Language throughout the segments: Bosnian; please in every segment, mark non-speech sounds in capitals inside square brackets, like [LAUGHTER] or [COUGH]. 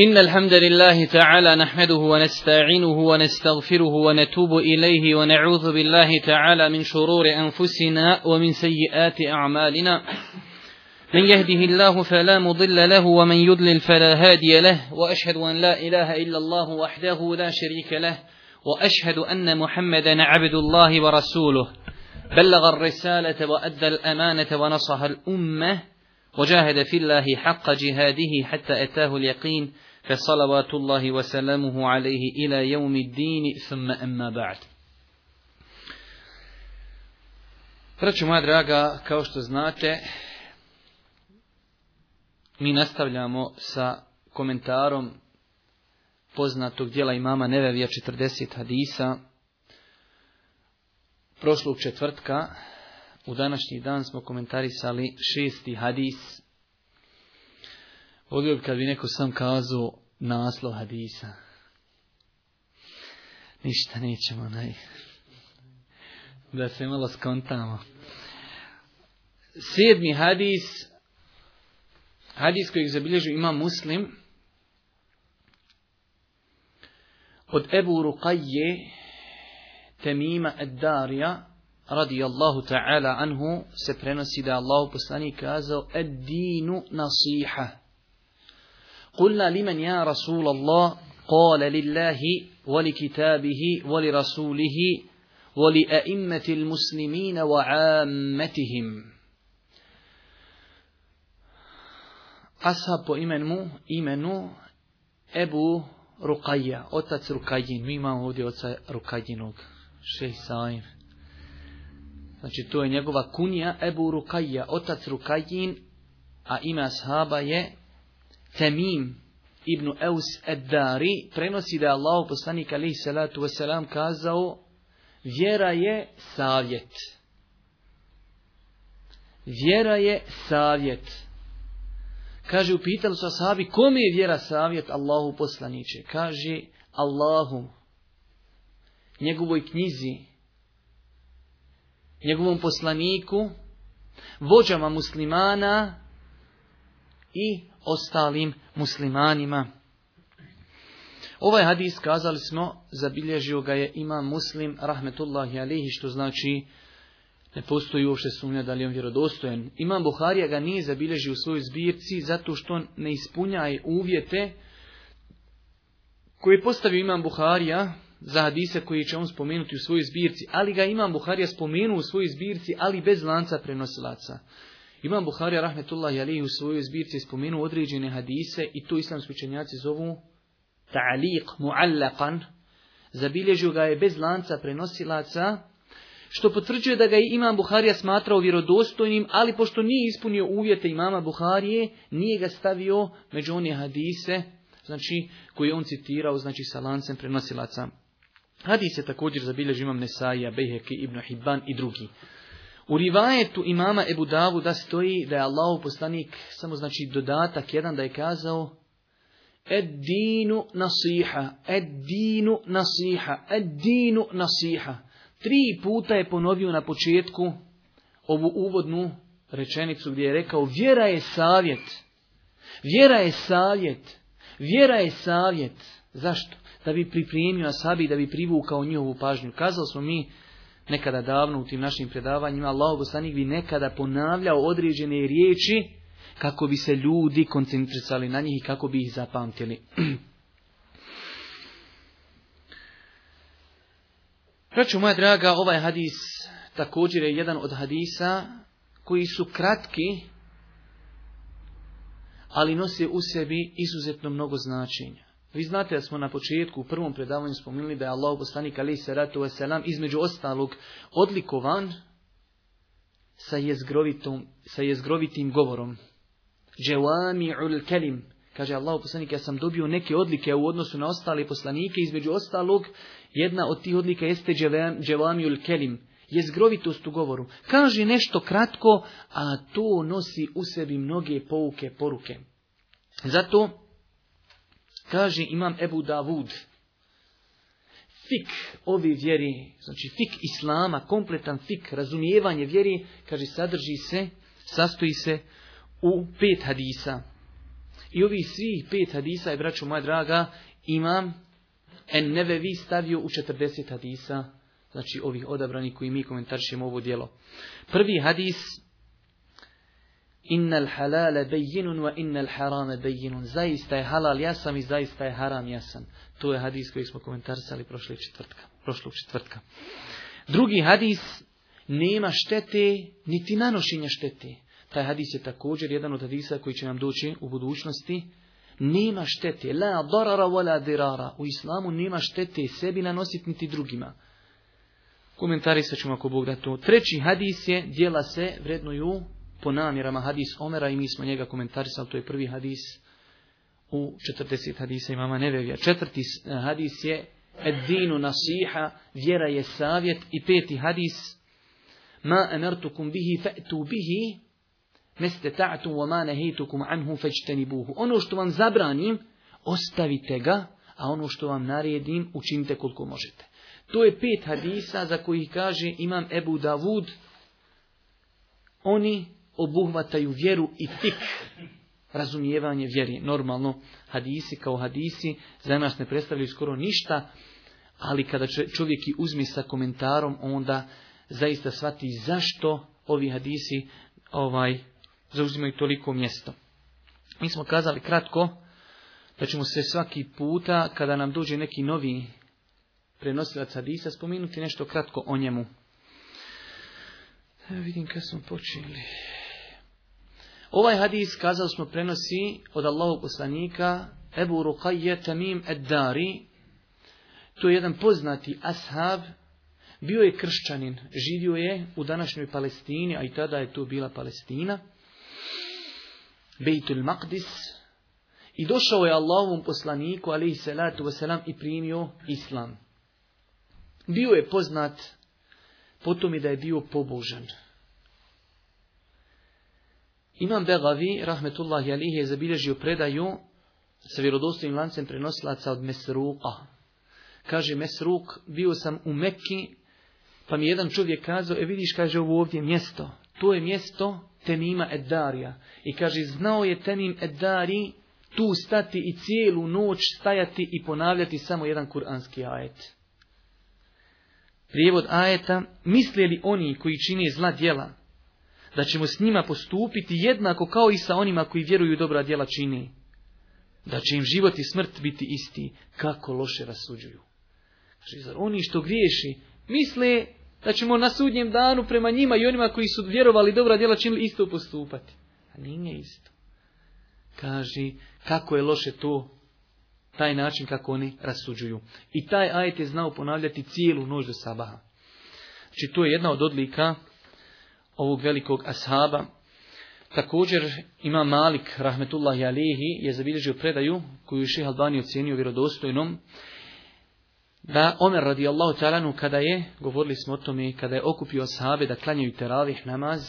إن الحمد لله تعالى نحمده ونستعينه ونستغفره ونتوب إليه ونعوذ بالله تعالى من شرور أنفسنا ومن سيئات أعمالنا من يهده الله فلا مضل له ومن يضلل فلا هادي له وأشهد أن لا إله إلا الله وحده لا شريك له وأشهد أن محمدا عبد الله ورسوله بلغ الرسالة وأدى الأمانة ونصح الأمة وجاهد في الله حق جهاده حتى أتاه اليقين fesalavatullahi الله وسلامه عليه ila يوم الدين ثم أما ba'd. moja draga, kao što znate, mi nastavljamo sa komentarom poznatog dijela imama Nevevija 40 hadisa. Prošlog četvrtka u današnji dan smo komentarisali šesti hadis Volio bi kad bi neko sam kazao naslov hadisa. Ništa nećemo naj... Da se malo skontamo. Sedmi hadis, hadis kojeg zabilježu ima muslim, od Ebu Ruqayje Temima Ad-Darija Allahu ta'ala anhu se prenosi da Allahu poslani kazao ad-dinu nasiha قلنا لمن يا رسول الله قال لله ولكتابه ولرسوله ولأئمة المسلمين وعامتهم Ashab po imenu, imenu Ebu Rukaja, otac Rukajin. Mi imamo ovdje oca Rukajinog, šeh Saim. Znači, to je njegova kunija Ebu Rukaja, otac Rukajin, a ime haba je Temim ibn Eus Eddari prenosi da je Allah poslanik alaih salatu wasalam kazao vjera je savjet. Vjera je savjet. Kaže, upitali su ashabi, kome je vjera savjet Allahu poslaniće? Kaže, Allahu, njegovoj knjizi, njegovom poslaniku, vođama muslimana i ostalim muslimanima. Ovaj hadis kazali smo, zabilježio ga je imam muslim, rahmetullahi alihi, što znači ne postoji uopšte sumnja da li je on vjerodostojen. Imam Buharija ga nije zabilježio u svojoj zbirci zato što on ne ispunjaje uvjete koje je postavio imam Buharija za hadise koji će on spomenuti u svojoj zbirci, ali ga imam Buharija spomenuo u svojoj zbirci, ali bez lanca prenosilaca. Imam Buharija rahmetullah, je u svojoj zbirci spomenu određene hadise i to islamski učenjaci zovu ta'liq mu'allaqan. Zabilježio ga je bez lanca prenosilaca, što potvrđuje da ga je Imam Buharija smatrao vjerodostojnim, ali pošto nije ispunio uvjete imama Buharije, nije ga stavio među one hadise, znači je on citirao, znači sa lancem prenosilaca. Hadise također zabilježio Imam Nesaija, Beheke, Ibn Hibban i drugi. U rivajetu imama Ebu da stoji da je Allah poslanik, samo znači dodatak jedan da je kazao dinu nasiha, dinu nasiha, dinu nasiha. Tri puta je ponovio na početku ovu uvodnu rečenicu gdje je rekao vjera je savjet, vjera je savjet, vjera je savjet. Zašto? Da bi pripremio asabi, da bi privukao njihovu pažnju. Kazao smo mi nekada davno u tim našim predavanjima, Allah bi nekada ponavljao određene riječi kako bi se ljudi koncentrisali na njih i kako bi ih zapamtili. Praću [CLEARS THROAT] moja draga, ovaj hadis također je jedan od hadisa koji su kratki, ali nose u sebi izuzetno mnogo značenja. Vi znate da smo na početku u prvom predavanju spomenuli da je Allah poslanik alaih salatu wasalam između ostalog odlikovan sa, jezgrovitom, sa jezgrovitim govorom. ul kelim. Kaže Allah poslanik, ja sam dobio neke odlike u odnosu na ostale poslanike, između ostalog jedna od tih odlika jeste ul kelim. Jezgrovitost u govoru. Kaže nešto kratko, a to nosi u sebi mnoge pouke, poruke. Zato Kaže imam Ebu Davud. Fik ovi vjeri, znači fik islama, kompletan fik, razumijevanje vjeri, kaže sadrži se, sastoji se u pet hadisa. I ovi svih pet hadisa je, braćo moja draga, imam en vi stavio u 40 hadisa, znači ovih odabranih koji mi komentaršimo ovo djelo. Prvi hadis Innal halala bayyinun wa innal harame bayyinun Zaista je halal jasan i zaista je haram jasan. To je hadis koji smo komentarisali prošlog četvrtka. Prošlog četvrtka. Drugi hadis nema štete niti nanošenja štete. Taj hadis je također jedan od hadisa koji će nam doći u budućnosti. Nema štete, la darara wala dirara. U islamu nema štete sebi nanositi niti drugima. Komentarisat ćemo ako Bog da to. Treći hadis je, djela se vrednuju po namjerama hadis Omera i mi smo njega komentarisali, to je prvi hadis u 40 hadisa imama Nevevija. Četvrti eh, hadis je Eddinu nasiha, vjera je savjet i peti hadis Ma emertukum bihi fe'tu bihi meste ta'tu wa ma nehejtukum anhu buhu. Ono što vam zabranim, ostavite ga, a ono što vam naredim, učinite koliko možete. To je pet hadisa za kojih kaže imam Ebu Davud, oni obuhvataju vjeru i tik razumijevanje vjeri. Normalno, hadisi kao hadisi za nas ne predstavljaju skoro ništa, ali kada čovjek i uzmi sa komentarom, onda zaista shvati zašto ovi hadisi ovaj zauzimaju toliko mjesto. Mi smo kazali kratko da ćemo se svaki puta kada nam dođe neki novi prenosilac hadisa spominuti nešto kratko o njemu. Ja e, vidim kad smo počeli. Ovaj hadis, kazao smo, prenosi od Allahog poslanika Ebu Ruqayya Tamim Ad-Dari. to je jedan poznati ashab, bio je kršćanin, živio je u današnjoj Palestini, a i tada je to bila Palestina, Bejtul Maqdis, i došao je Allahovom poslaniku, alaihi salatu wasalam, i primio islam. Bio je poznat potom je da je bio pobožan. Imam Begavi, rahmetullahi alihi, je zabilježio predaju sa vjerodostojnim lancem prenosilaca od Mesruka. Kaže Mesruk, bio sam u Mekki, pa mi jedan čovjek kazao, e vidiš, kaže ovo ovdje mjesto. To je mjesto Tenima Eddarija. I kaže, znao je Temim Eddari tu stati i cijelu noć stajati i ponavljati samo jedan kuranski ajet. Prijevod ajeta, misle li oni koji čine zla djela, da ćemo s njima postupiti jednako kao i sa onima koji vjeruju dobra djela čini. Da će im život i smrt biti isti, kako loše rasuđuju. Znači, zar oni što griješi, misle da ćemo na sudnjem danu prema njima i onima koji su vjerovali dobra djela činili isto postupati. A nije isto. Kaži, kako je loše to, taj način kako oni rasuđuju. I taj ajte je znao ponavljati cijelu noć do sabaha. Znači, to je jedna od odlika ovog velikog ashaba. Također ima Malik, rahmetullahi alihi, je zabilježio predaju koju je Ših Albani ocjenio vjerodostojnom, da Omer radijallahu talanu kada je, govorili smo o tome, kada je okupio ashabe da klanjaju teravih namaz,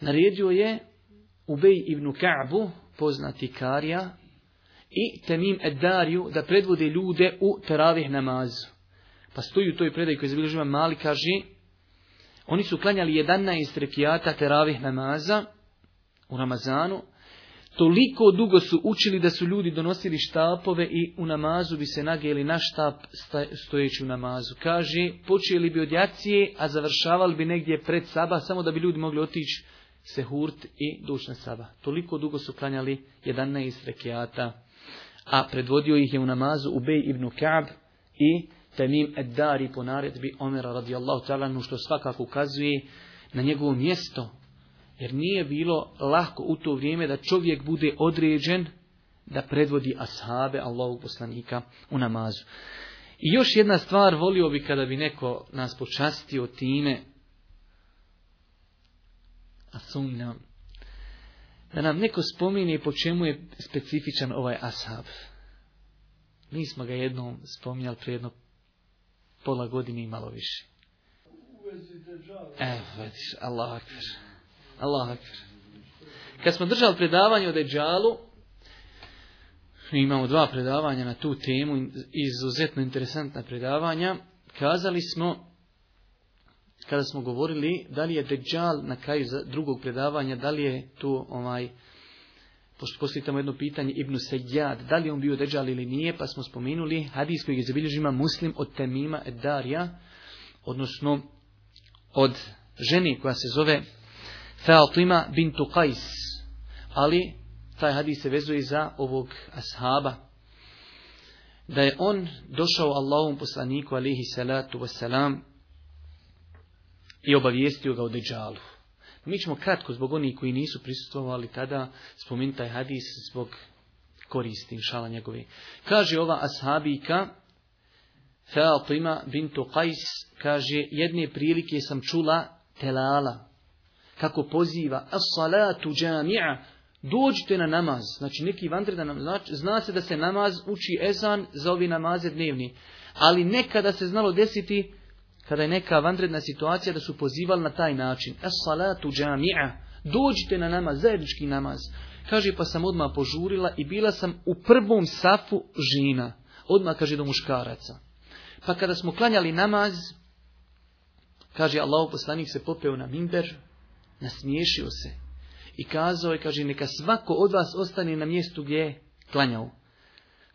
naredio je Ubej ibn Ka'bu, poznati Karija, i Temim Eddariju da predvode ljude u teravih namazu. Pa stoji u toj predaji koji zabilježio mali, kaže, oni su klanjali 11 rekiata teravih namaza u Ramazanu. Toliko dugo su učili da su ljudi donosili štapove i u namazu bi se nagijeli na štap stojeći u namazu. Kaže, počeli bi od a završavali bi negdje pred saba, samo da bi ljudi mogli otići se hurt i doći na saba. Toliko dugo su klanjali 11 rekiata, a predvodio ih je u namazu Bej ibn Ka'b i Tamim Eddari po naredbi Omera radijallahu talanu što svakako ukazuje na njegovo mjesto. Jer nije bilo lahko u to vrijeme da čovjek bude određen da predvodi ashabe Allahog poslanika u namazu. I još jedna stvar, volio bi kada bi neko nas počastio time, a da nam neko spominje po čemu je specifičan ovaj ashab. Mi smo ga jednom spominjali prije jednog pola godine i malo više. Evo, Allah Allah Kad smo držali predavanje o Deđalu, imamo dva predavanja na tu temu, izuzetno interesantna predavanja, kazali smo, kada smo govorili da li je Deđal na kraju drugog predavanja, da li je tu ovaj, pošto jedno pitanje Ibnu Sejad, da li on bio deđal ili nije, pa smo spomenuli hadis koji zabilježima muslim od Temima Edarija, odnosno od ženi koja se zove Fatima bintu Qais, ali taj hadis se vezuje za ovog ashaba, da je on došao Allahom poslaniku alihi salatu wasalam i obavijestio ga o deđalu. Mi ćemo kratko, zbog onih koji nisu prisustvovali tada, spomenuti taj hadis zbog koristi, inšala njegovi. Kaže ova ashabika, Fatima bintu Qais, kaže, jedne prilike sam čula telala, kako poziva, as-salatu jamia. dođite na namaz. Znači, neki vandredan znači, zna se da se namaz uči ezan za ovi namaze dnevni. Ali nekada se znalo desiti kada je neka vanredna situacija da su pozivali na taj način. Es salatu džami'a. Dođite na namaz, zajednički namaz. Kaže, pa sam odmah požurila i bila sam u prvom safu žena. Odmah, kaže, do muškaraca. Pa kada smo klanjali namaz, kaže, Allah poslanik se popeo na minber, nasmiješio se. I kazao je, kaže, neka svako od vas ostane na mjestu gdje je klanjao.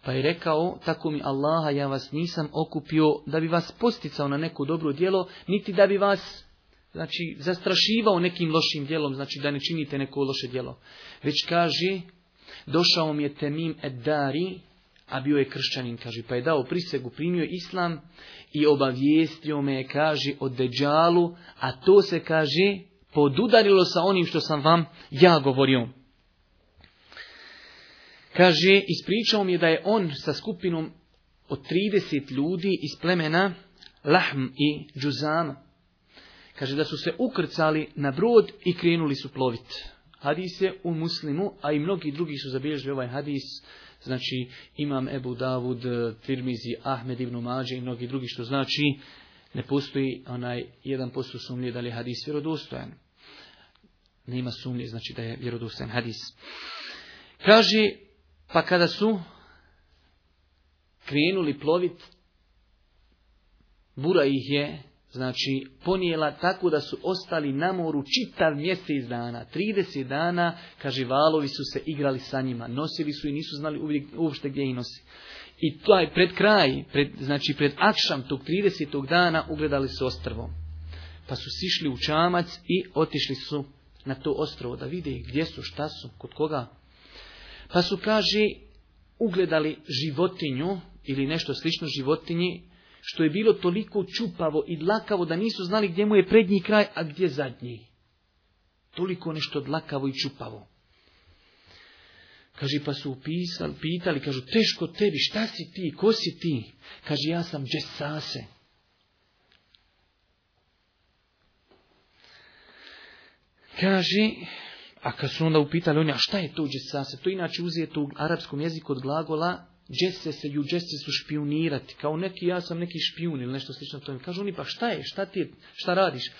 Pa je rekao, tako mi Allaha, ja vas nisam okupio da bi vas posticao na neko dobro djelo, niti da bi vas znači, zastrašivao nekim lošim djelom, znači da ne činite neko loše djelo. Već kaže, došao mi je Temim Eddari, a bio je kršćanin, kaže, pa je dao prisegu, primio islam i obavijestio me, kaže, o deđalu, a to se, kaže, podudarilo sa onim što sam vam ja govorio. Kaže, ispričao mi je da je on sa skupinom od 30 ljudi iz plemena Lahm i Džuzama. Kaže da su se ukrcali na brod i krenuli su plovit. Hadis je u muslimu, a i mnogi drugi su zabilježili ovaj hadis. Znači, imam Ebu Davud, Tirmizi, Ahmed ibn Mađe i mnogi drugi, što znači ne postoji onaj jedan posto sumnje da li je hadis vjerodostojan. Nema sumnje, znači da je vjerodostojan hadis. Kaže, pa kada su krenuli plovit, bura ih je, znači, ponijela tako da su ostali na moru čitav mjesec dana, 30 dana, kaže, valovi su se igrali sa njima, nosili su i nisu znali uvijek, uopšte gdje ih nosi. I taj pred kraj, pred, znači pred akšam tog 30. dana ugledali su ostrvo. Pa su sišli u čamac i otišli su na to ostrovo da vide gdje su, šta su, kod koga. Pa su, kaže, ugledali životinju ili nešto slično životinji, što je bilo toliko čupavo i dlakavo da nisu znali gdje mu je prednji kraj, a gdje zadnji. Toliko nešto dlakavo i čupavo. Kaže, pa su upisali, pitali, kažu, teško tebi, šta si ti, ko si ti? Kaže, ja sam džesase. Kaže, a kad su onda upitali oni, a šta je to džesase? To inače uzijete u arapskom jeziku od glagola džese se ju džese su špionirati. Kao neki, ja sam neki špijun ili nešto slično tome. Kažu oni, pa šta je, šta ti je, šta radiš?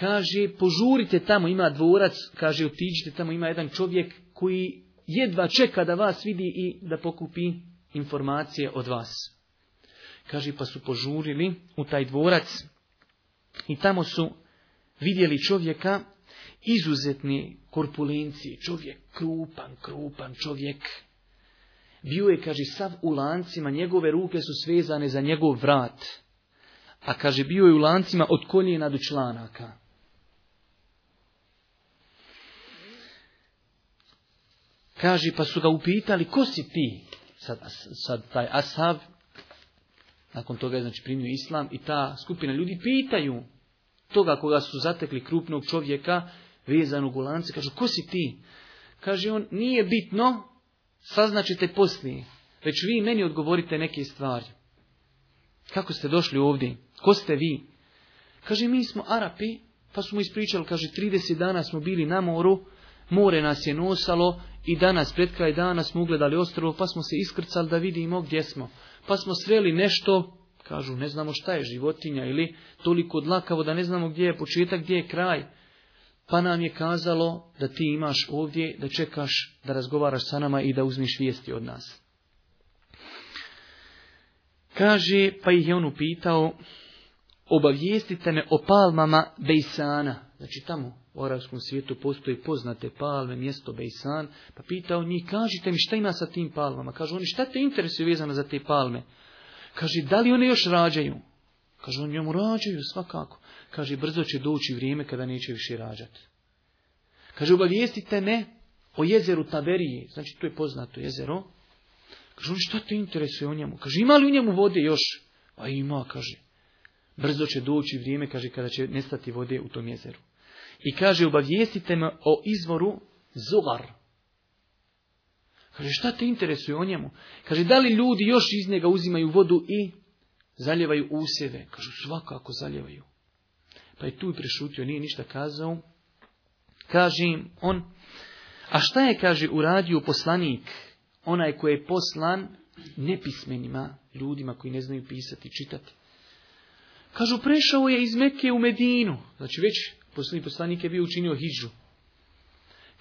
Kaže, požurite tamo, ima dvorac, kaže, otiđite tamo, ima jedan čovjek koji jedva čeka da vas vidi i da pokupi informacije od vas. Kaže, pa su požurili u taj dvorac i tamo su vidjeli čovjeka izuzetni korpulenci, čovjek krupan, krupan čovjek. Bio je, kaže, sav u lancima, njegove ruke su svezane za njegov vrat. A kaže, bio je u lancima od koljena do članaka. Kaže, pa su ga upitali, ko si ti? Sad, sad taj ashab, nakon toga je znači primio islam i ta skupina ljudi pitaju toga koga su zatekli krupnog čovjeka, vezan u gulanci. Kažu, ko si ti? Kaže on, nije bitno, saznaćete poslije. Već vi meni odgovorite neke stvari. Kako ste došli ovdje? Ko ste vi? Kaže, mi smo Arapi, pa smo ispričali, kaže, 30 dana smo bili na moru, more nas je nosalo i danas, pred kraj dana smo ugledali ostrovo, pa smo se iskrcali da vidimo gdje smo. Pa smo sreli nešto, kažu, ne znamo šta je životinja ili toliko dlakavo da ne znamo gdje je početak, gdje je kraj pa nam je kazalo da ti imaš ovdje, da čekaš da razgovaraš sa nama i da uzmiš vijesti od nas. Kaže, pa ih je on upitao, obavijestite me o palmama Bejsana. Znači tamo u arabskom svijetu postoji poznate palme, mjesto Bejsan. Pa pitao njih, kažite mi šta ima sa tim palmama. Kažu oni, šta te interesuje vezano za te palme? Kaže, da li one još rađaju? Kaže, oni njemu rađaju, svakako kaže, brzo će doći vrijeme kada neće više rađati. Kaže, obavijestite me o jezeru Taberije, znači to je poznato jezero. Kaže, on šta te interesuje o njemu? Kaže, ima li u njemu vode još? A ima, kaže. Brzo će doći vrijeme, kaže, kada će nestati vode u tom jezeru. I kaže, obavijestite me o izvoru Zogar. Kaže, šta te interesuje o njemu? Kaže, da li ljudi još iz njega uzimaju vodu i zaljevaju usjeve? Kažu, svakako zaljevaju. Pa je tu prešutio, nije ništa kazao. Kaže im on, a šta je, kaže, uradio poslanik, onaj koji je poslan nepismenima, ljudima koji ne znaju pisati, čitati. Kažu, prešao je iz Mekke u Medinu. Znači, već poslanik, poslanik je bio učinio hiđu.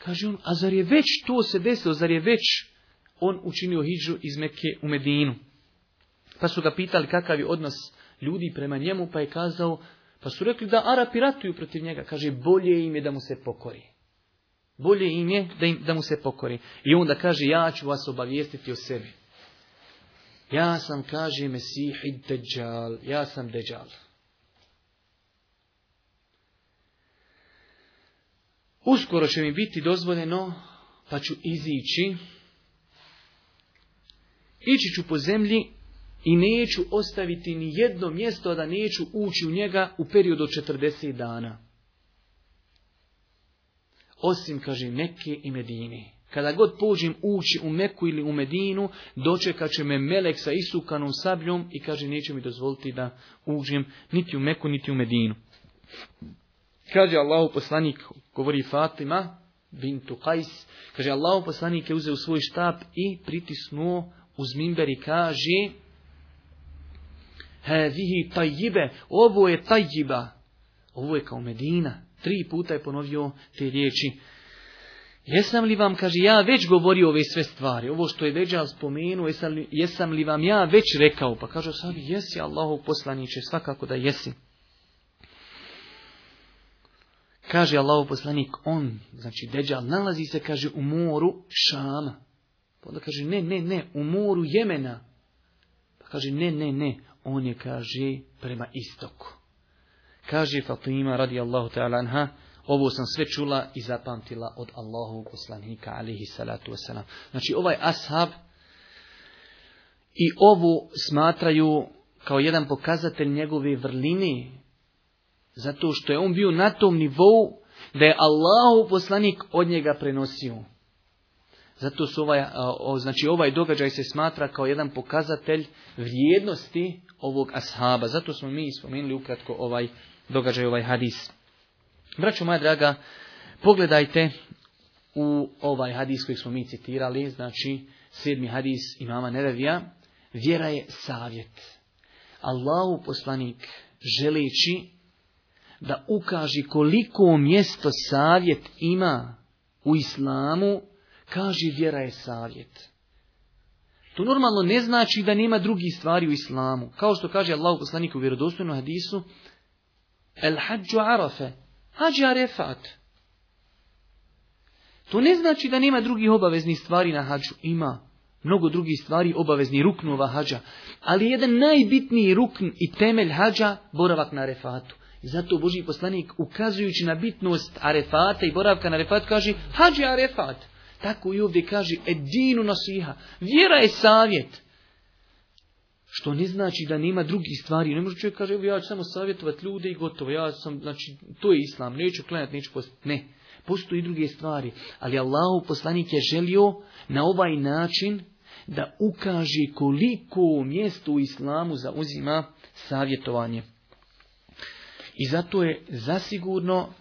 Kaže on, a zar je već to se desilo, zar je već on učinio hiđu iz Mekke u Medinu? Pa su ga pitali kakav je odnos ljudi prema njemu, pa je kazao, pa su rekli da Arapi ratuju protiv njega. Kaže, bolje im je da mu se pokori. Bolje im je da, da mu se pokori. I onda kaže, ja ću vas obavijestiti o sebi. Ja sam, kaže, Mesih Ja sam Dejjal. Uskoro će mi biti dozvoljeno, pa ću izići. Ići ću po zemlji i neću ostaviti ni jedno mjesto da neću ući u njega u periodu od 40 dana. Osim, kaže, Mekke i Medine. Kada god pođem ući u Meku ili u Medinu, dočekat će me melek sa isukanom sabljom i kaže neće mi dozvoliti da uđem niti u Meku niti u Medinu. Kaže Allahu poslanik, govori Fatima bintu Qais, kaže Allahu poslanik je uzeo svoj štap i pritisnuo uz mimber i kaže taj tajjibe, ovo je tajjiba. Ovo je kao Medina. Tri puta je ponovio te riječi. Jesam li vam, kaže, ja već govorio ove sve stvari, ovo što je veđa spomenuo, jesam li, vam ja već rekao? Pa kaže, sam jesi Allahov poslaniče svakako da jesi. Kaže Allahov poslanik, on, znači Deđal, nalazi se, kaže, u moru Šama. Pa onda kaže, ne, ne, ne, u moru Jemena. Pa kaže, ne, ne, ne, on je, kaže, prema istoku. Kaže Fatima Allahu ta'ala anha, ovo sam sve čula i zapamtila od Allahu poslanika alihi salatu wasalam. Znači ovaj ashab i ovu smatraju kao jedan pokazatelj njegove vrline, zato što je on bio na tom nivou da je Allahu poslanik od njega prenosio. Zato su ovaj, znači ovaj događaj se smatra kao jedan pokazatelj vrijednosti ovog ashaba. Zato smo mi spomenuli ukratko ovaj događaj, ovaj hadis. Braćo moja draga, pogledajte u ovaj hadis koji smo mi citirali, znači sedmi hadis imama Nerevija, vjera je savjet. Allahu poslanik želeći da ukaži koliko mjesto savjet ima u islamu, Kaži vjera je savjet. To normalno ne znači da nema drugih stvari u islamu. Kao što kaže Allah poslanik u vjerodostojnom hadisu, El hađu arafe, hađi arefat. To ne znači da nema drugih obaveznih stvari na hađu. Ima mnogo drugih stvari, obavezni ruknova hađa. Ali jedan najbitniji rukn i temelj hađa, boravak na arefatu. I zato Boži poslanik, ukazujući na bitnost arefata i boravka na arefatu, kaže, hađi arefat. Tako i ovdje kaže edinu nasiha. Vjera je savjet. Što ne znači da nema drugih stvari. Ne može čovjek kaže, evo ja ću samo savjetovat ljude i gotovo. Ja sam, znači, to je islam. Neću klanjati, neću postati. Ne. Postoji druge stvari. Ali Allahu poslanik je želio na ovaj način da ukaže koliko mjesto u islamu zauzima savjetovanje. I zato je zasigurno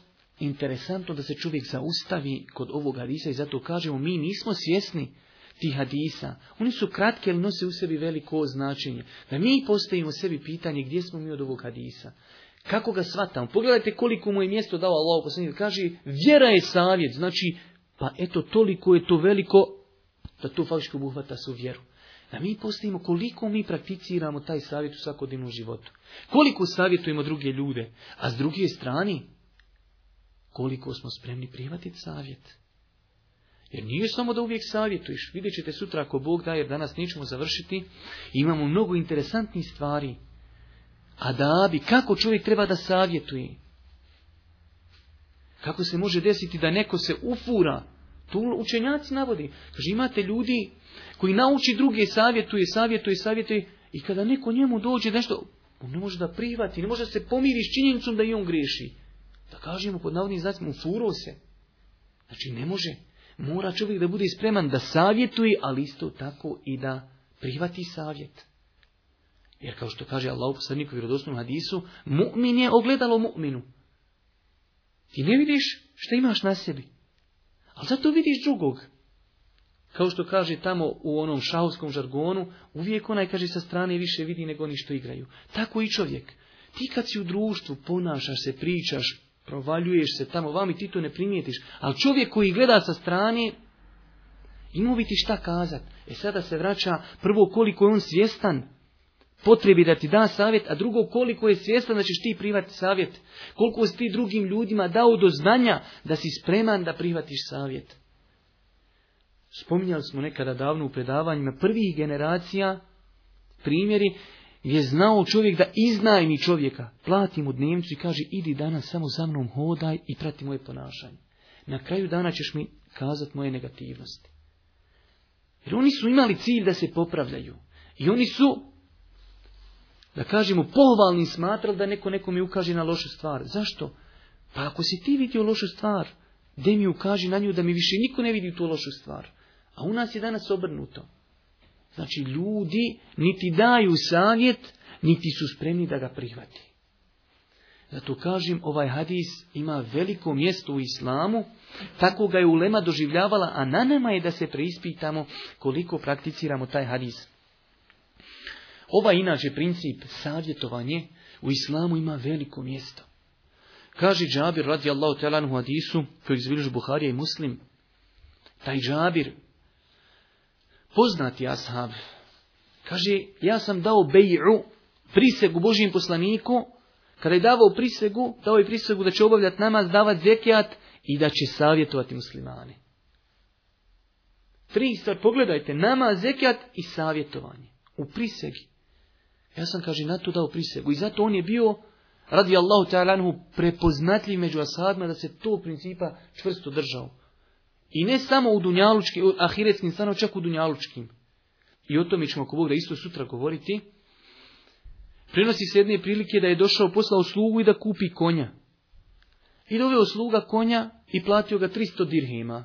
interesantno da se čovjek zaustavi kod ovog hadisa i zato kažemo mi nismo svjesni tih hadisa. Oni su kratki, ali nose u sebi veliko značenje. Da mi postavimo sebi pitanje gdje smo mi od ovog hadisa. Kako ga shvatamo? Pogledajte koliko mu je mjesto dao Allah poslanik. Kaže, vjera je savjet. Znači, pa eto, toliko je to veliko da to faktički obuhvata su vjeru. Da mi postavimo koliko mi prakticiramo taj savjet u svakodnevnom životu. Koliko savjetujemo druge ljude. A s druge strane, koliko smo spremni prihvatiti savjet. Jer nije samo da uvijek savjetuješ. Vidjet ćete sutra ako Bog da, jer danas nećemo završiti. Imamo mnogo interesantnih stvari. A da bi, kako čovjek treba da savjetuje? Kako se može desiti da neko se ufura? Tu učenjaci navodi. Kaže, imate ljudi koji nauči druge, savjetuje, savjetuje, savjetuje. I kada neko njemu dođe nešto, on ne može da prihvati, ne može da se pomiri s činjenicom da i on griješi da kažemo pod navodnim znacima, ufuro se. Znači ne može. Mora čovjek da bude spreman da savjetuje, ali isto tako i da prihvati savjet. Jer kao što kaže Allah u posljedniku vjerodosnom hadisu, mu'min je ogledalo mu'minu. Ti ne vidiš što imaš na sebi. Ali zato vidiš drugog. Kao što kaže tamo u onom šauskom žargonu, uvijek onaj kaže sa strane više vidi nego oni što igraju. Tako i čovjek. Ti kad si u društvu, ponašaš se, pričaš, Provaljuješ se tamo, i ti to ne primijetiš. Ali čovjek koji gleda sa strane, ima bi ti šta kazat. E sada se vraća prvo koliko je on svjestan potrebi da ti da savjet, a drugo koliko je svjestan da ćeš ti privati savjet. Koliko si ti drugim ljudima dao do znanja da si spreman da privatiš savjet. Spominjali smo nekada davno u predavanjima prvih generacija primjeri je znao čovjek da iznajmi čovjeka, plati mu dnevnicu i kaže idi danas samo za mnom hodaj i prati moje ponašanje. Na kraju dana ćeš mi kazat moje negativnosti. Jer oni su imali cilj da se popravljaju. I oni su, da kažemo, pohvalni smatrali da neko mi ukaže na lošu stvar. Zašto? Pa ako si ti vidio lošu stvar, de mi ukaži na nju da mi više niko ne vidi tu lošu stvar. A u nas je danas obrnuto. Znači ljudi niti daju savjet, niti su spremni da ga prihvati. Zato kažem, ovaj hadis ima veliko mjesto u islamu, tako ga je ulema doživljavala, a na nama je da se preispitamo koliko prakticiramo taj hadis. Ovaj inače princip savjetovanje u islamu ima veliko mjesto. Kaže Džabir radijallahu talanu u hadisu, koji izviliš Buharija i Muslim, taj Džabir poznati ashab, kaže, ja sam dao bej'u, prisegu Božijem poslaniku, kada je davao prisegu, dao je prisegu da će obavljati namaz, davati zekijat i da će savjetovati muslimane. Tri pogledajte, namaz, zekijat i savjetovanje. U prisegi. Ja sam, kaže, na to dao prisegu. I zato on je bio, radi Allahu ta'ala prepoznatljiv među ashabima da se to principa čvrsto držao. I ne samo u dunjalučkim, a ahiretskim stanovima, čak u dunjalučkim. I o tome ćemo ako Bog da isto sutra govoriti. Prenosi se jedne prilike da je došao poslao slugu i da kupi konja. I doveo sluga konja i platio ga 300 dirhima.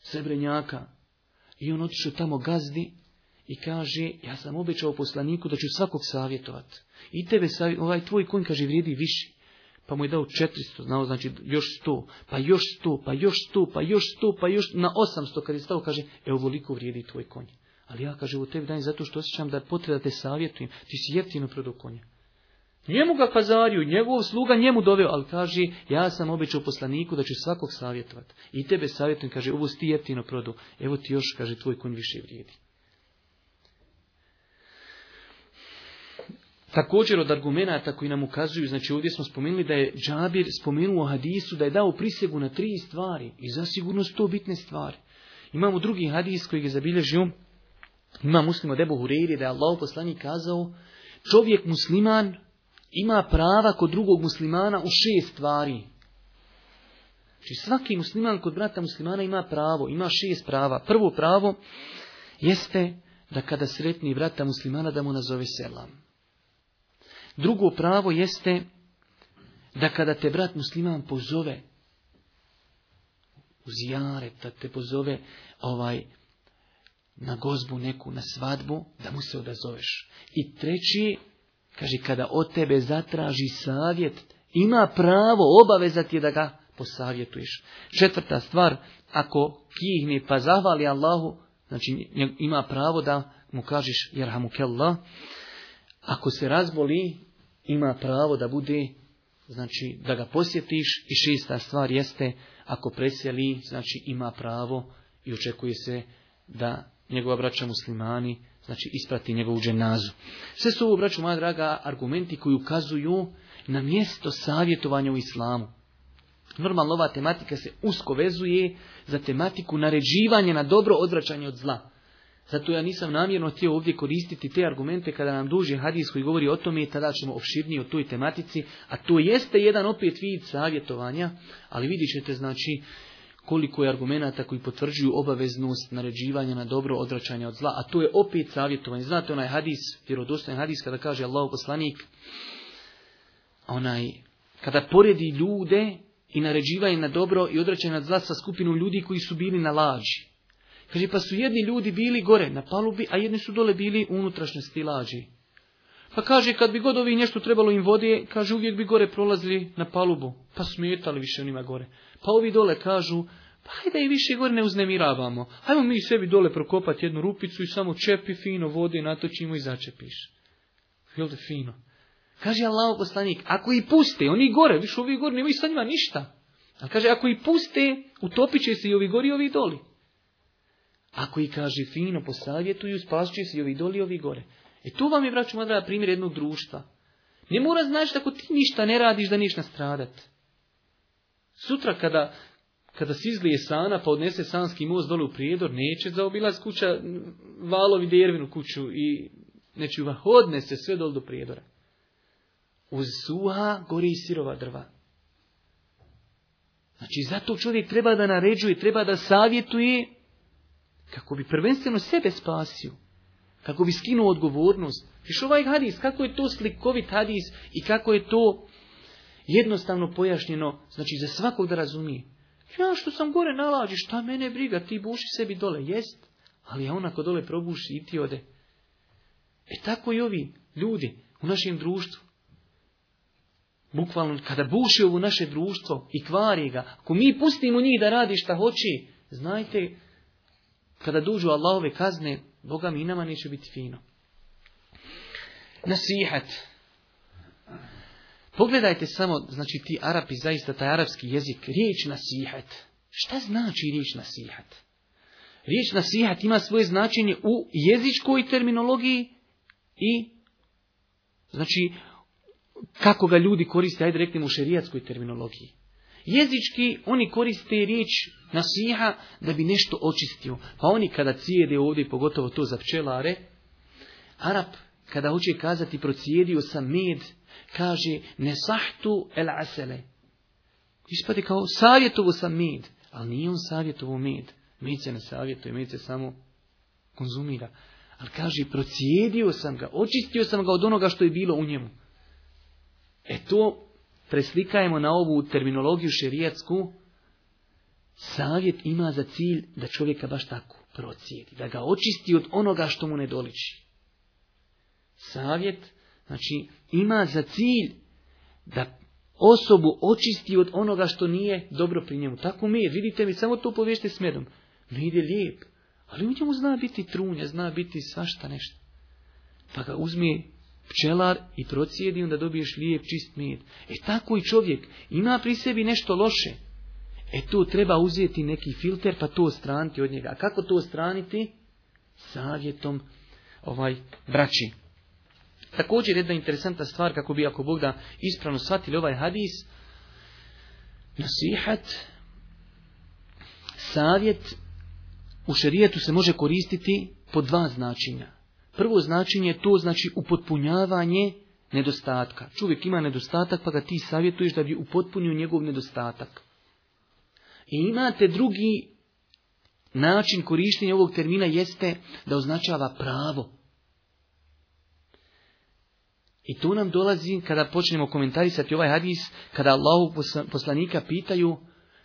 Srebrenjaka. I on otišao tamo gazdi i kaže, ja sam obećao poslaniku da ću svakog savjetovat. I tebe ovaj tvoj konj, kaže, vrijedi više pa mu je dao 400, znao znači još sto, pa još 100, pa još 100, pa još 100, pa još na osamsto, kad je stao kaže, evo voliko vrijedi tvoj konj. Ali ja kaže u tebi danje zato što osjećam da potreba da te savjetujem, ti si jeftino prodao konja. Njemu ga pazarju, njegov sluga njemu doveo, ali kaže, ja sam obećao poslaniku da ću svakog savjetovati. I tebe savjetujem, kaže, ovo si ti jeftino prodao, evo ti još, kaže, tvoj konj više vrijedi. Također od argumenata koji nam ukazuju, znači ovdje smo spomenuli da je Džabir spomenuo hadisu da je dao prisegu na tri stvari i za su to bitne stvari. Imamo drugi hadis koji je zabilježio, ima muslim od Ebu Hureyri da je Allah poslani kazao čovjek musliman ima prava kod drugog muslimana u šest stvari. Znači svaki musliman kod brata muslimana ima pravo, ima šest prava. Prvo pravo jeste da kada sretni brata muslimana da mu nazove selam. Drugo pravo jeste da kada te brat musliman pozove u zijare, da te pozove ovaj, na gozbu neku, na svadbu, da mu se odazoveš. I treći, kaže, kada od tebe zatraži savjet, ima pravo, obaveza ti je da ga posavjetuješ. Četvrta stvar, ako kihne pa zahvali Allahu, znači ima pravo da mu kažeš, jer hamukellah, ako se razboli, ima pravo da bude, znači da ga posjetiš i šista stvar jeste ako preseli, znači ima pravo i očekuje se da njegova braća muslimani znači isprati njegovu dženazu. Sve su ovo, braću moja draga, argumenti koji ukazuju na mjesto savjetovanja u islamu. Normalno ova tematika se usko vezuje za tematiku naređivanja na dobro, odvraćanje od zla. Zato ja nisam namjerno htio ovdje koristiti te argumente kada nam duži hadis koji govori o tome, i tada ćemo opširnije o toj tematici, a to jeste jedan opet vid savjetovanja, ali vidjet ćete znači koliko je argumenata koji potvrđuju obaveznost naređivanja na dobro odračanja od zla, a to je opet savjetovanje. Znate onaj hadis, vjerodostojan hadis kada kaže Allah poslanik, onaj, kada poredi ljude i naređivanje na dobro i odračanje od zla sa skupinu ljudi koji su bili na laži. Kaže, pa su jedni ljudi bili gore na palubi, a jedni su dole bili unutrašnje stilađi. Pa kaže, kad bi god ovi nešto trebalo im vode, kaže, uvijek bi gore prolazili na palubu, pa smetali više onima gore. Pa ovi dole kažu, pa hajde i više gore ne uznemiravamo. Hajmo mi sebi dole prokopati jednu rupicu i samo čepi fino vode i natočimo i začepiš. Jel da fino? Kaže Allah poslanik, ako i puste, oni gore, više ovi gore, nemaju sa njima ništa. Ali kaže, ako i puste, utopit će se i ovi gori i ovi doli. Ako i kaže fino posavjetuju, će se i ovi doli i ovi gore. E tu vam je, braću madra, primjer jednog društva. Ne mora znači da ako ti ništa ne radiš da ništa stradat. Sutra kada, kada se izlije sana pa odnese sanski most dole u prijedor, neće zaobilaz kuća valovi dervinu kuću i neće znači, uva, odnese se sve dole do prijedora. Uz suha gori i sirova drva. Znači, zato čovjek treba da naređuje, treba da savjetuje kako bi prvenstveno sebe spasio, kako bi skinuo odgovornost. Viš ovaj hadis, kako je to slikovit hadis i kako je to jednostavno pojašnjeno, znači za svakog da razumije. Ja što sam gore nalađi, šta mene briga, ti buši sebi dole, jest, ali ja onako dole probuši i ti ode. E tako i ovi ljudi u našem društvu. Bukvalno, kada buši ovo naše društvo i kvari ga, ako mi pustimo njih da radi šta hoće, znajte kada dođu Allahove kazne, Boga mi nama neće biti fino. Nasihat. Pogledajte samo, znači ti Arapi, zaista taj arapski jezik, riječ nasihat. Šta znači riječ nasihat? Riječ nasihat ima svoje značenje u jezičkoj terminologiji i znači kako ga ljudi koriste, ajde reklim, u šerijatskoj terminologiji. Jezički oni koriste riječ nasiha da bi nešto očistio. Pa oni kada cijede ovdje, pogotovo to za pčelare, Arab kada hoće kazati procijedio sam med, kaže sahtu el asele. Ispade kao savjetovo sam med, ali nije on savjetovo med. Med se ne savjetuje, med se samo konzumira. Ali kaže, procijedio sam ga, očistio sam ga od onoga što je bilo u njemu. E to preslikajemo na ovu terminologiju šerijatsku, savjet ima za cilj da čovjeka baš tako procijeti, da ga očisti od onoga što mu ne doliči. Savjet, znači, ima za cilj da osobu očisti od onoga što nije dobro pri njemu. Tako mi je, vidite mi, samo to povješte s medom. Ne ide lijep, ali u njemu zna biti trunja, zna biti svašta nešto. Pa ga uzmi pčelar i procijedi, onda dobiješ lijep, čist med. E tako i čovjek ima pri sebi nešto loše. E to treba uzeti neki filter pa to straniti od njega. A kako to straniti? Savjetom ovaj braći. Također jedna interesanta stvar kako bi ako Bog da ispravno shvatili ovaj hadis. Nasihat, savjet u šerijetu se može koristiti po dva značenja. Prvo značenje to znači upotpunjavanje nedostatka. Čovjek ima nedostatak pa ga ti savjetuješ da bi upotpunio njegov nedostatak. I imate drugi način korištenja ovog termina jeste da označava pravo. I tu nam dolazi, kada počnemo komentarisati ovaj hadis, kada Allahu poslanika pitaju,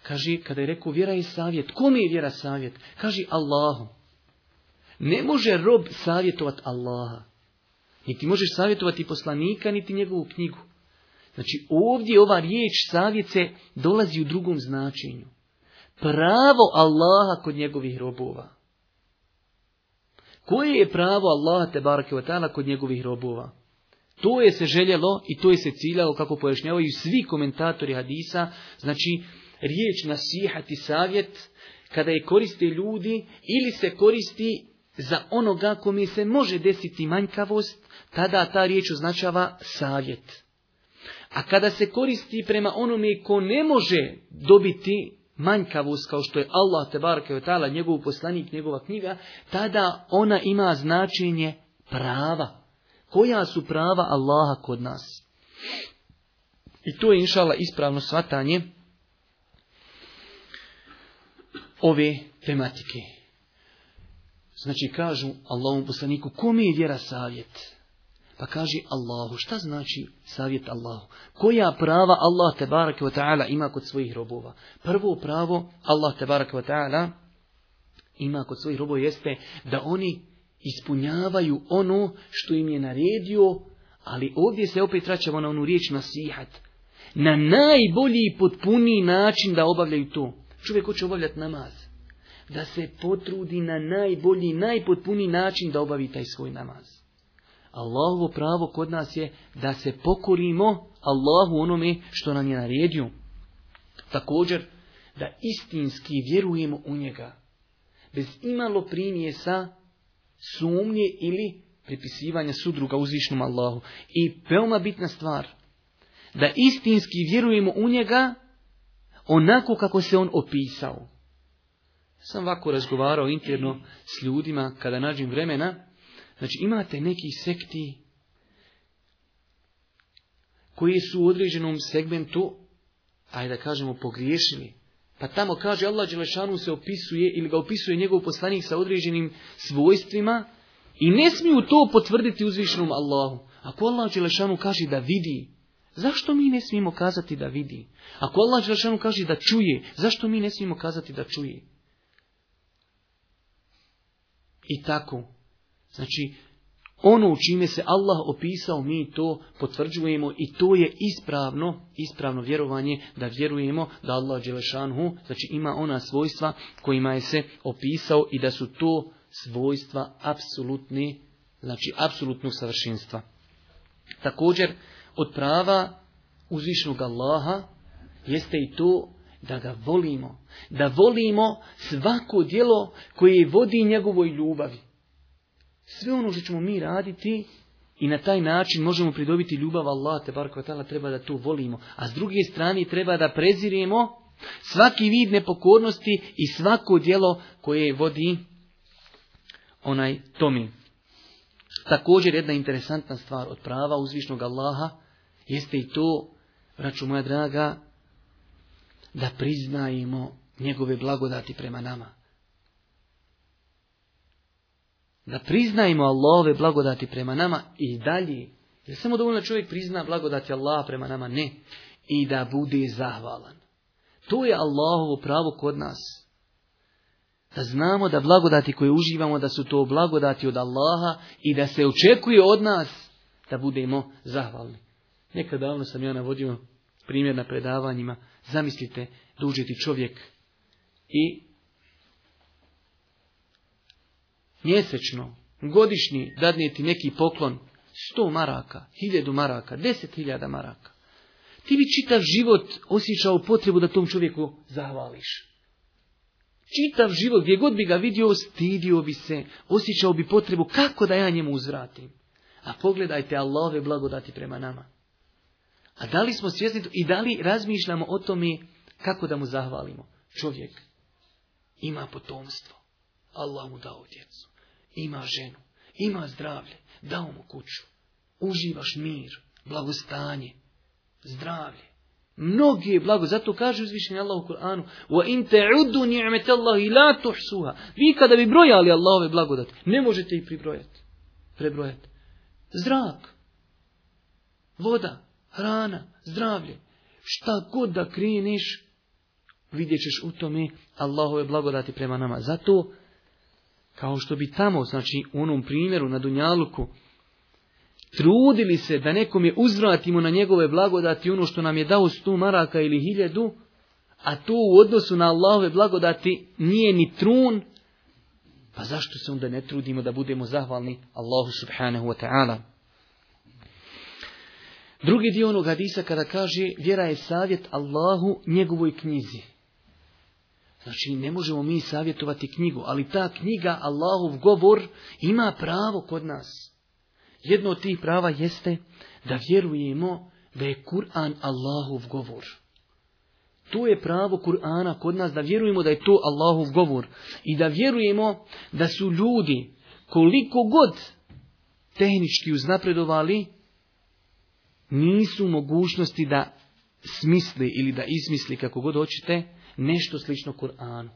kaže, kada je rekao vjera je savjet, kome je vjera savjet? Kaže Allahu. Ne može rob savjetovati Allaha. Niti možeš savjetovati poslanika, niti njegovu knjigu. Znači ovdje ova riječ savjece dolazi u drugom značenju. Pravo Allaha kod njegovih robova. Koje je pravo Allaha te barake kod njegovih robova? To je se željelo i to je se ciljalo kako pojašnjavaju svi komentatori hadisa, znači riječ nasihati savjet kada je koriste ljudi ili se koristi za onoga mi se može desiti manjkavost, tada ta riječ označava savjet. A kada se koristi prema onome ko ne može dobiti manjkavost kao što je Allah tebarka i njegov poslanik njegova knjiga tada ona ima značenje prava koja su prava Allaha kod nas i to je inšala ispravno svatanje ove tematike Znači kažu Allahom poslaniku, kom je vjera savjet? Pa kaže Allahu, šta znači savjet Allahu? Koja prava Allah tebaraka wa ta'ala ima kod svojih robova? Prvo pravo Allah tebaraka wa ta'ala ima kod svojih robova jeste da oni ispunjavaju ono što im je naredio, ali ovdje se opet vraćamo na onu riječ nasihat. Na najbolji i potpuniji način da obavljaju to. Čovjek hoće obavljati namaz da se potrudi na najbolji, najpotpuniji način da obavi taj svoj namaz. Allahovo pravo kod nas je da se pokorimo Allahu onome što nam je naredio. Također, da istinski vjerujemo u njega, bez imalo primjesa sumnje ili pripisivanja sudruga uzvišnom Allahu. I veoma bitna stvar, da istinski vjerujemo u njega onako kako se on opisao. Sam ovako razgovarao interno s ljudima kada nađem vremena. Znači imate neki sekti koji su u određenom segmentu, ajde da kažemo, pogriješili. Pa tamo kaže Allah Đelešanu se opisuje ili ga opisuje njegov poslanik sa određenim svojstvima i ne smiju to potvrditi uzvišenom Allahu. Ako Allah Đelešanu kaže da vidi, zašto mi ne smijemo kazati da vidi? Ako Allah Đelešanu kaže da čuje, zašto mi ne smijemo kazati da čuje? i tako. Znači, ono u čime se Allah opisao, mi to potvrđujemo i to je ispravno, ispravno vjerovanje da vjerujemo da Allah Đelešanhu, znači ima ona svojstva kojima je se opisao i da su to svojstva apsolutni, znači apsolutnog savršenstva. Također, od prava uzvišnog Allaha jeste i to da ga volimo, da volimo svako djelo koje vodi njegovoj ljubavi. Sve ono što ćemo mi raditi i na taj način možemo pridobiti ljubav Allah, te bar treba da to volimo. A s druge strane treba da preziremo svaki vid nepokornosti i svako djelo koje vodi onaj tomi. Također jedna interesantna stvar od prava uzvišnog Allaha jeste i to, račun moja draga, da priznajemo njegove blagodati prema nama. Da priznajemo Allahove blagodati prema nama i dalje. Jer samo dovoljno čovjek prizna blagodati Allaha prema nama, ne. I da bude zahvalan. To je Allahovo pravo kod nas. Da znamo da blagodati koje uživamo, da su to blagodati od Allaha i da se očekuje od nas da budemo zahvalni. Nekad davno sam ja navodio primjer na predavanjima. Zamislite, dužiti čovjek i mjesečno, godišnji dadnijeti neki poklon, sto maraka, hiljadu maraka, deset hiljada maraka. Ti bi čitav život osjećao potrebu da tom čovjeku zahvališ. Čitav život, gdje god bi ga vidio, stidio bi se, osjećao bi potrebu kako da ja njemu uzvratim. A pogledajte Allahove blagodati prema nama. A da li smo svjesni i da li razmišljamo o tome kako da mu zahvalimo? Čovjek ima potomstvo. Allah mu dao djecu. Ima ženu. Ima zdravlje. Dao mu kuću. Uživaš mir, blagostanje, zdravlje. Mnogi je blago, zato kaže uzvišenje Allah u Kur'anu نِعْمَةَ اللَّهِ لَا Vi kada bi brojali Allahove blagodati, ne možete ih pribrojati, prebrojati. Zrak, voda, hrana, zdravlje. Šta god da kreneš, vidjet ćeš u tome Allahove blagodati prema nama. Zato, kao što bi tamo, znači u onom primjeru na Dunjaluku, trudili se da nekom je uzvratimo na njegove blagodati ono što nam je dao sto maraka ili hiljadu, a to u odnosu na Allahove blagodati nije ni trun, pa zašto se onda ne trudimo da budemo zahvalni Allahu subhanahu wa ta'ala? Drugi dio onog hadisa kada kaže vjera je savjet Allahu njegovoj knjizi. Znači ne možemo mi savjetovati knjigu, ali ta knjiga Allahov govor ima pravo kod nas. Jedno od tih prava jeste da vjerujemo da je Kur'an Allahov govor. To je pravo Kur'ana kod nas da vjerujemo da je to Allahov govor i da vjerujemo da su ljudi koliko god tehnički uznapredovali, nisu mogućnosti da smisli ili da izmisli kako god hoćete nešto slično Kur'anu.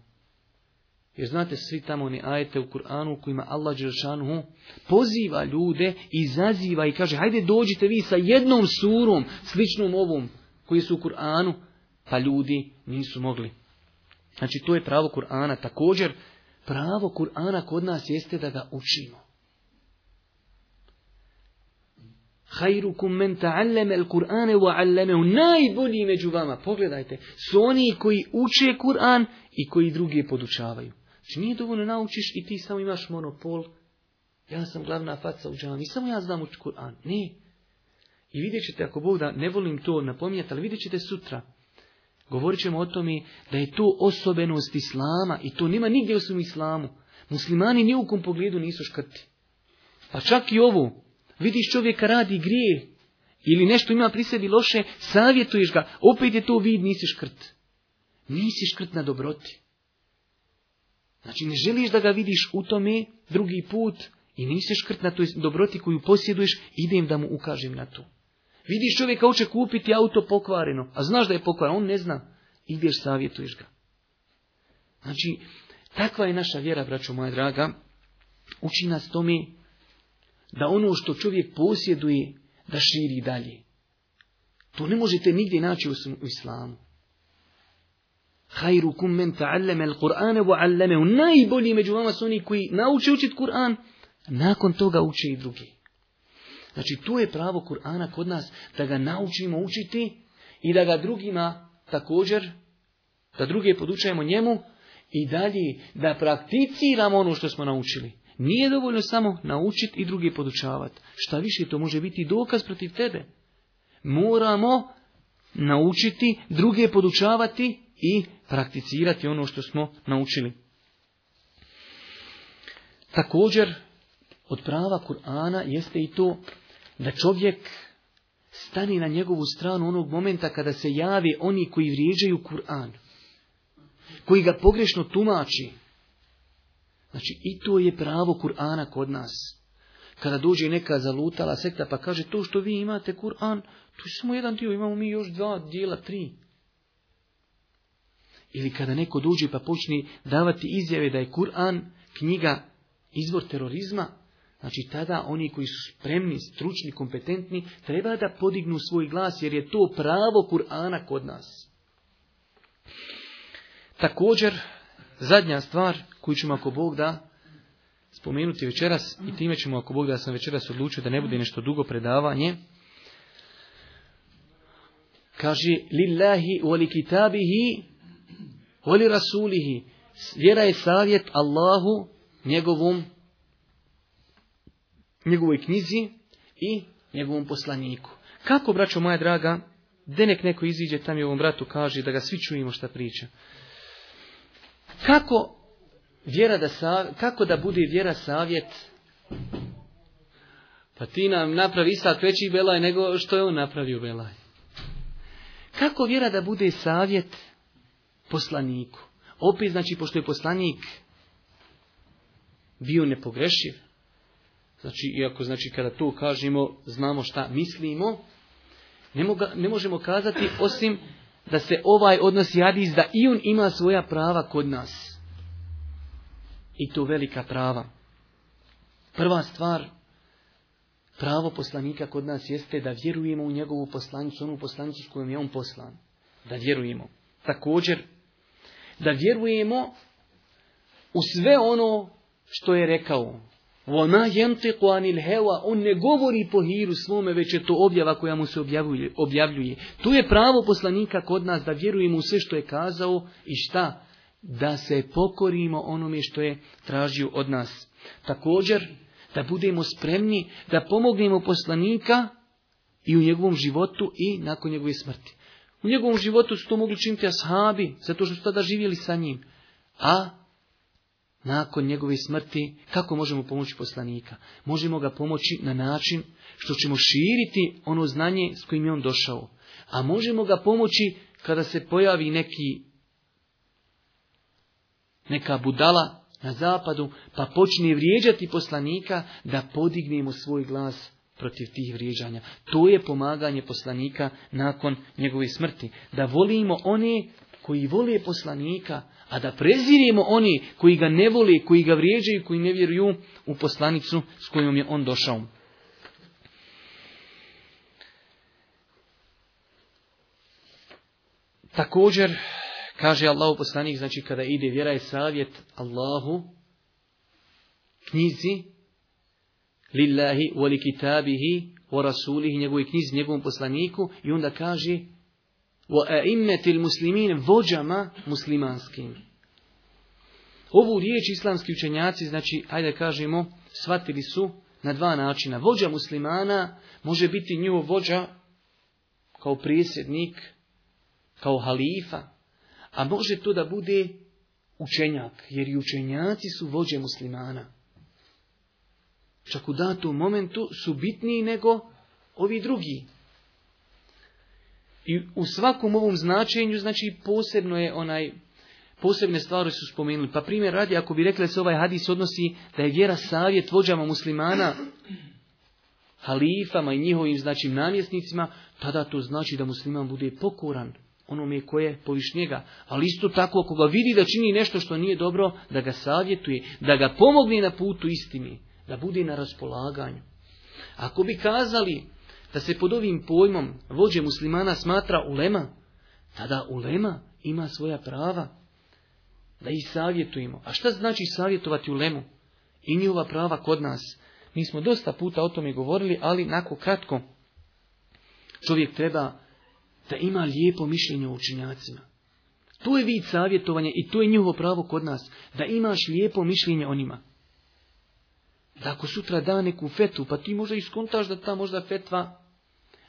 Jer znate svi tamo oni ajete u Kur'anu u kojima Allah Đeršanu poziva ljude, izaziva i kaže hajde dođite vi sa jednom surom sličnom ovom koji su u Kur'anu, pa ljudi nisu mogli. Znači to je pravo Kur'ana. Također pravo Kur'ana kod nas jeste da ga učimo. Hajrukum men ta'alleme el Kur'ane wa Najbolji među vama. Pogledajte. Su oni koji uče Kur'an i koji drugi podučavaju. Znači nije dovoljno naučiš i ti samo imaš monopol. Ja sam glavna faca u džami. Samo ja znam uči Kur'an. Ne. I vidjet ćete, ako Bog da ne volim to napominjati, ali vidjet ćete sutra. Govorit ćemo o tome da je to osobenost Islama i to nima nigdje osim Islamu. Muslimani ni u kom pogledu nisu škrti. Pa čak i ovu, vidiš čovjeka radi grije ili nešto ima pri sebi loše, savjetuješ ga, opet je to vid, nisi škrt. Nisi škrt na dobroti. Znači ne želiš da ga vidiš u tome drugi put i nisi škrt na toj dobroti koju posjeduješ, idem da mu ukažem na to. Vidiš čovjeka uče kupiti auto pokvareno, a znaš da je pokvareno, on ne zna. Ideš, savjetuješ ga. Znači, takva je naša vjera, braćo moja draga, uči nas tome da ono što čovjek posjeduje, da širi dalje. To ne možete nigdje naći u islamu. Hajrukum men ta'alleme al-Qur'ana wa Najbolji među vama su oni koji nauče učiti Kur'an, nakon toga uče i drugi. Znači, to je pravo Kur'ana kod nas da ga naučimo učiti i da ga drugima također, da druge podučajemo njemu i dalje da prakticiramo ono što smo naučili. Nije dovoljno samo naučiti i drugi podučavati. Šta više, to može biti dokaz protiv tebe. Moramo naučiti, druge podučavati i prakticirati ono što smo naučili. Također, od prava Kur'ana jeste i to da čovjek stani na njegovu stranu onog momenta kada se javi oni koji vrijeđaju Kur'an, koji ga pogrešno tumači, Znači i to je pravo Kur'ana kod nas. Kada dođe neka zalutala sekta pa kaže to što vi imate Kur'an, to je samo jedan dio, imamo mi još dva dijela, tri. Ili kada neko dođe pa počne davati izjave da je Kur'an knjiga izvor terorizma, znači tada oni koji su spremni, stručni, kompetentni, treba da podignu svoj glas jer je to pravo Kur'ana kod nas. Također, Zadnja stvar koju ćemo ako Bog da spomenuti večeras i time ćemo ako Bog da sam večeras odlučio da ne bude nešto dugo predavanje. Kaže lillahi wali kitabihi wali rasulihi. Vjera je savjet Allahu njegovom njegovoj knjizi i njegovom poslaniku. Kako, braćo moja draga, denek neko iziđe tam i ovom bratu kaže da ga svi čujemo šta priča. Kako, vjera da, kako da bude vjera savjet? Pa ti nam napravi sad veći belaj nego što je on napravio belaj. Kako vjera da bude savjet poslaniku? Opet znači, pošto je poslanik bio nepogrešiv, znači, iako znači kada to kažemo, znamo šta mislimo, ne, ne možemo kazati osim da se ovaj odnos hadis da i on ima svoja prava kod nas. I to velika prava. Prva stvar, pravo poslanika kod nas jeste da vjerujemo u njegovu poslanicu, onu poslanicu s kojom je on poslan. Da vjerujemo. Također, da vjerujemo u sve ono što je rekao, ona anil on ne govori po hiru svome, već je to objava koja mu se objavljuje. objavljuje. Tu je pravo poslanika kod nas da vjerujemo u sve što je kazao i šta? Da se pokorimo onome što je tražio od nas. Također, da budemo spremni da pomognemo poslanika i u njegovom životu i nakon njegove smrti. U njegovom životu su to mogli činiti ashabi, zato što su tada živjeli sa njim. A nakon njegove smrti, kako možemo pomoći poslanika? Možemo ga pomoći na način što ćemo širiti ono znanje s kojim je on došao. A možemo ga pomoći kada se pojavi neki neka budala na zapadu, pa počne vrijeđati poslanika da podignemo svoj glas protiv tih vrijeđanja. To je pomaganje poslanika nakon njegove smrti. Da volimo one koji vole poslanika, a da prezirimo oni koji ga ne vole, koji ga vrijeđaju, koji ne vjeruju u poslanicu s kojom je on došao. Također, kaže Allahu poslanik, znači kada ide vjera i savjet Allahu, knjizi, lillahi, voli kitabihi, o rasulihi, njegovoj knjizi, njegovom poslaniku, i onda kaže, وَاِمَّةِ muslimin vođama muslimanskim. Ovu riječ islamski učenjaci, znači, hajde kažemo, shvatili su na dva načina. Vođa muslimana može biti nju vođa kao prijesednik, kao halifa, a može to da bude učenjak, jer i učenjaci su vođe muslimana. Čak u datom momentu su bitniji nego ovi drugi. I u svakom ovom značenju, znači posebno je onaj, posebne stvari su spomenuli. Pa primjer radi, ako bi rekli da se ovaj hadis odnosi da je vjera savjet vođama muslimana, halifama i njihovim znači namjesnicima, tada to znači da musliman bude pokoran onome koje je poviš njega. Ali isto tako ako ga vidi da čini nešto što nije dobro, da ga savjetuje, da ga pomogne na putu istini, da bude na raspolaganju. Ako bi kazali da se pod ovim pojmom vođe muslimana smatra ulema, tada ulema ima svoja prava da ih savjetujemo. A šta znači savjetovati ulemu? I njihova prava kod nas. Mi smo dosta puta o tome govorili, ali nakon kratko. Čovjek treba da ima lijepo mišljenje o učinjacima. To je vid savjetovanja i to je njihovo pravo kod nas, da imaš lijepo mišljenje o njima. Da ako sutra da neku fetu, pa ti možda iskontaš da ta možda fetva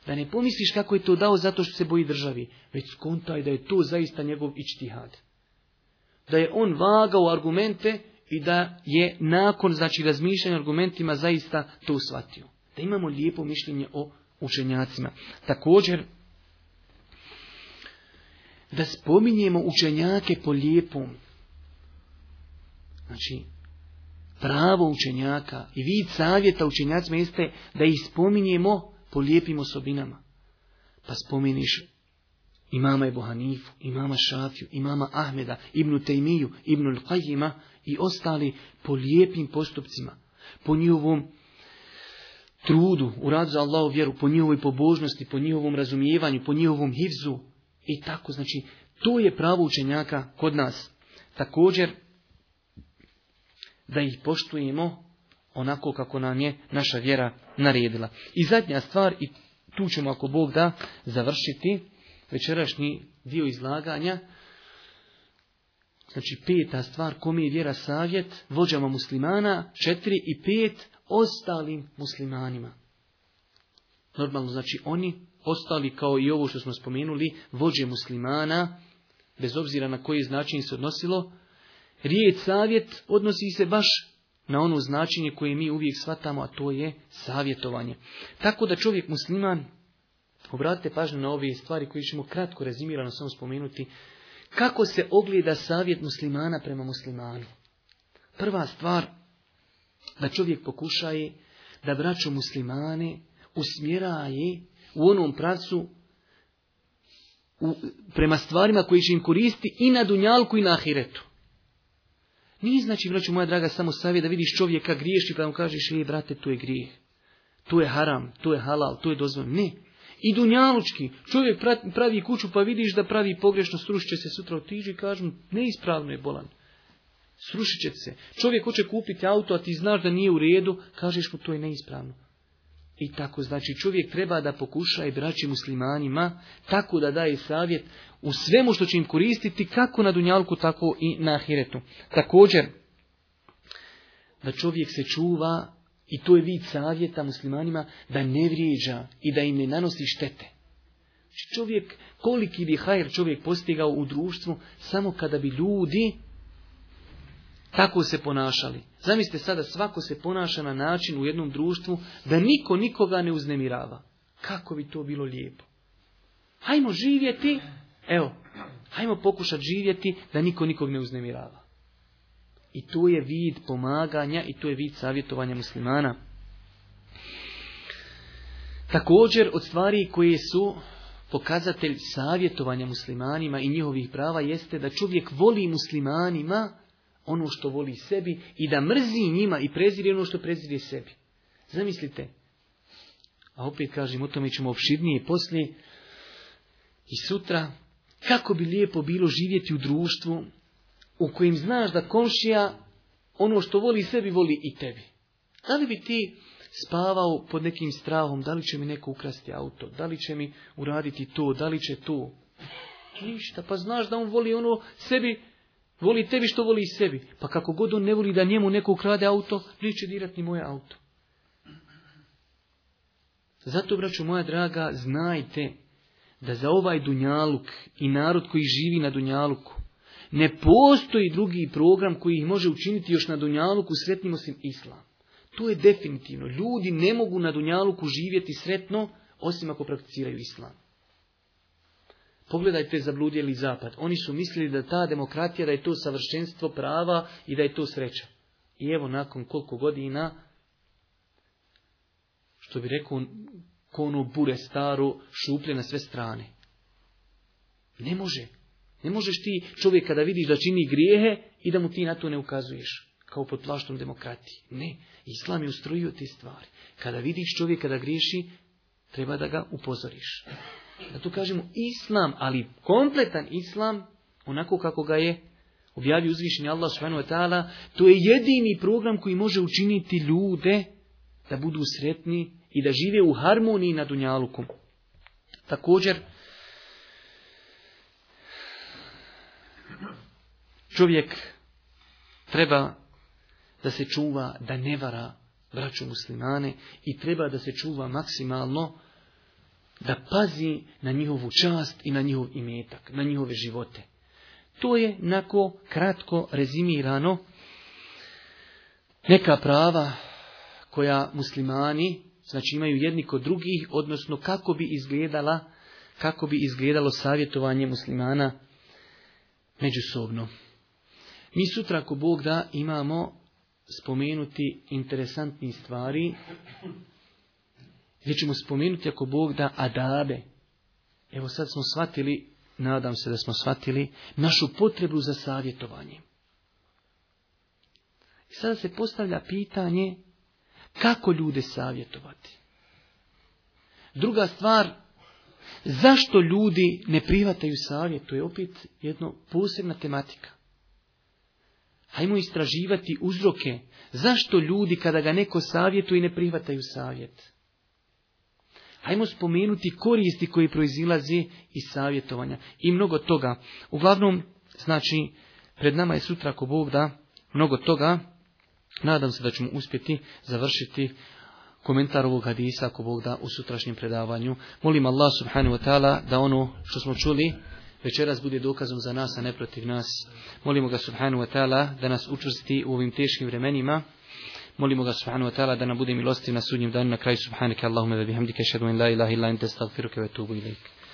da ne pomisliš kako je to dao zato što se boji državi, već skontaj da je to zaista njegov ičtihad. Da je on vagao argumente i da je nakon znači razmišljanja argumentima zaista to shvatio. Da imamo lijepo mišljenje o učenjacima. Također, da spominjemo učenjake po lijepom. Znači, pravo učenjaka i vid savjeta učenjacima jeste da ih spominjemo po lijepim osobinama. Pa spomeniš imama Ebu Hanifu, imama Šafiju, imama Ahmeda, Ibnu Tejmiju, Ibnu Lqajima i ostali po lijepim postupcima, po njihovom trudu u radu za Allahu vjeru, po njihovoj pobožnosti, po njihovom razumijevanju, po njihovom hivzu i tako. Znači, to je pravo učenjaka kod nas. Također, da ih poštujemo onako kako nam je naša vjera naredila. I zadnja stvar, i tu ćemo ako Bog da završiti večerašnji dio izlaganja, Znači peta stvar kom je vjera savjet, vođama muslimana, četiri i pet ostalim muslimanima. Normalno znači oni ostali kao i ovo što smo spomenuli, vođe muslimana, bez obzira na koji način se odnosilo, riječ savjet odnosi se baš na ono značenje koje mi uvijek shvatamo, a to je savjetovanje. Tako da čovjek musliman, obratite pažnju na ove stvari koje ćemo kratko rezimirano samo spomenuti, kako se ogleda savjet muslimana prema muslimanu. Prva stvar, da čovjek pokušaje da braću muslimane usmjeraje u onom pracu u, prema stvarima koji će im koristi i na dunjalku i na ahiretu. Nije znači, braću moja draga, samo savjet da vidiš čovjeka griješi pa mu kažeš, e, brate, tu je grijeh. Tu je haram, tu je halal, tu je dozvoljeno. Ne. I dunjalučki. Čovjek pravi kuću pa vidiš da pravi pogrešno, srušit će se sutra otiđi i kažu, neispravno je bolan. Srušit će se. Čovjek hoće kupiti auto, a ti znaš da nije u redu, kažeš mu, to je neispravno. I tako, znači čovjek treba da pokuša i braći muslimanima tako da daje savjet u svemu što će im koristiti kako na dunjalku, tako i na ahiretu. Također, da čovjek se čuva i to je vid savjeta muslimanima da ne vrijeđa i da im ne nanosi štete. Znači, čovjek, koliki bi hajr čovjek postigao u društvu samo kada bi ljudi tako se ponašali. Zamislite sada, svako se ponaša na način u jednom društvu da niko nikoga ne uznemirava. Kako bi to bilo lijepo. Hajmo živjeti, evo, hajmo pokušati živjeti da niko nikog ne uznemirava. I to je vid pomaganja i to je vid savjetovanja muslimana. Također od stvari koje su pokazatelj savjetovanja muslimanima i njihovih prava jeste da čovjek voli muslimanima ono što voli sebi i da mrzi njima i preziri ono što prezire sebi. Zamislite. A opet kažem, o tome ćemo opširnije poslije i sutra. Kako bi lijepo bilo živjeti u društvu u kojem znaš da komšija ono što voli sebi, voli i tebi. Da li bi ti spavao pod nekim strahom, da li će mi neko ukrasti auto, da li će mi uraditi to, da li će to. Ništa, pa znaš da on voli ono sebi Voli tebi što voli i sebi. Pa kako god on ne voli da njemu neko ukrade auto, neće dirati ni moje auto. Zato, braću moja draga, znajte da za ovaj Dunjaluk i narod koji živi na Dunjaluku ne postoji drugi program koji ih može učiniti još na Dunjaluku sretnim osim Islam. To je definitivno. Ljudi ne mogu na Dunjaluku živjeti sretno osim ako prakticiraju Islam. Pogledajte zabludjeli zapad. Oni su mislili da ta demokratija, da je to savršenstvo prava i da je to sreća. I evo nakon koliko godina, što bi rekao, konu ono bure staro, šuplje na sve strane. Ne može. Ne možeš ti čovjek kada vidiš da čini grijehe i da mu ti na to ne ukazuješ. Kao pod plaštom demokratiji. Ne. Islam je ustrojio te stvari. Kada vidiš čovjeka da griješi, treba da ga upozoriš da tu kažemo islam, ali kompletan islam, onako kako ga je objavio uzvišenje Allah subhanahu wa to je jedini program koji može učiniti ljude da budu sretni i da žive u harmoniji na Dunjaluku. Također, čovjek treba da se čuva, da ne vara braću muslimane i treba da se čuva maksimalno da pazi na njihovu čast i na njihov imetak, na njihove živote. To je nako kratko rezimirano neka prava koja muslimani znači imaju jedni kod drugih, odnosno kako bi izgledala, kako bi izgledalo savjetovanje muslimana međusobno. Mi sutra, ako Bog da, imamo spomenuti interesantni stvari mi ćemo spomenuti ako Bog da adabe. Evo sad smo shvatili, nadam se da smo shvatili, našu potrebu za savjetovanje. I sada se postavlja pitanje kako ljude savjetovati. Druga stvar, zašto ljudi ne prihvataju savjet? To je opet jedna posebna tematika. Hajmo istraživati uzroke. Zašto ljudi kada ga neko savjetuje ne prihvataju savjet? Hajmo spomenuti koristi koji proizilazi iz savjetovanja i mnogo toga. Uglavnom, znači, pred nama je sutra ako Bog da mnogo toga. Nadam se da ćemo uspjeti završiti komentar ovog hadisa ako Bog da u sutrašnjem predavanju. Molim Allah subhanahu wa ta'ala da ono što smo čuli večeras bude dokazom za nas, a ne protiv nas. Molimo ga subhanahu wa ta'ala da nas učvrsti u ovim teškim vremenima. Molimo ga subhanahu wa ta'ala da nam bude milostiv na sudnjem danu na kraju subhanaka Allahumma wa bihamdika ashhadu an la ilaha illa anta astaghfiruka wa atubu ilaik.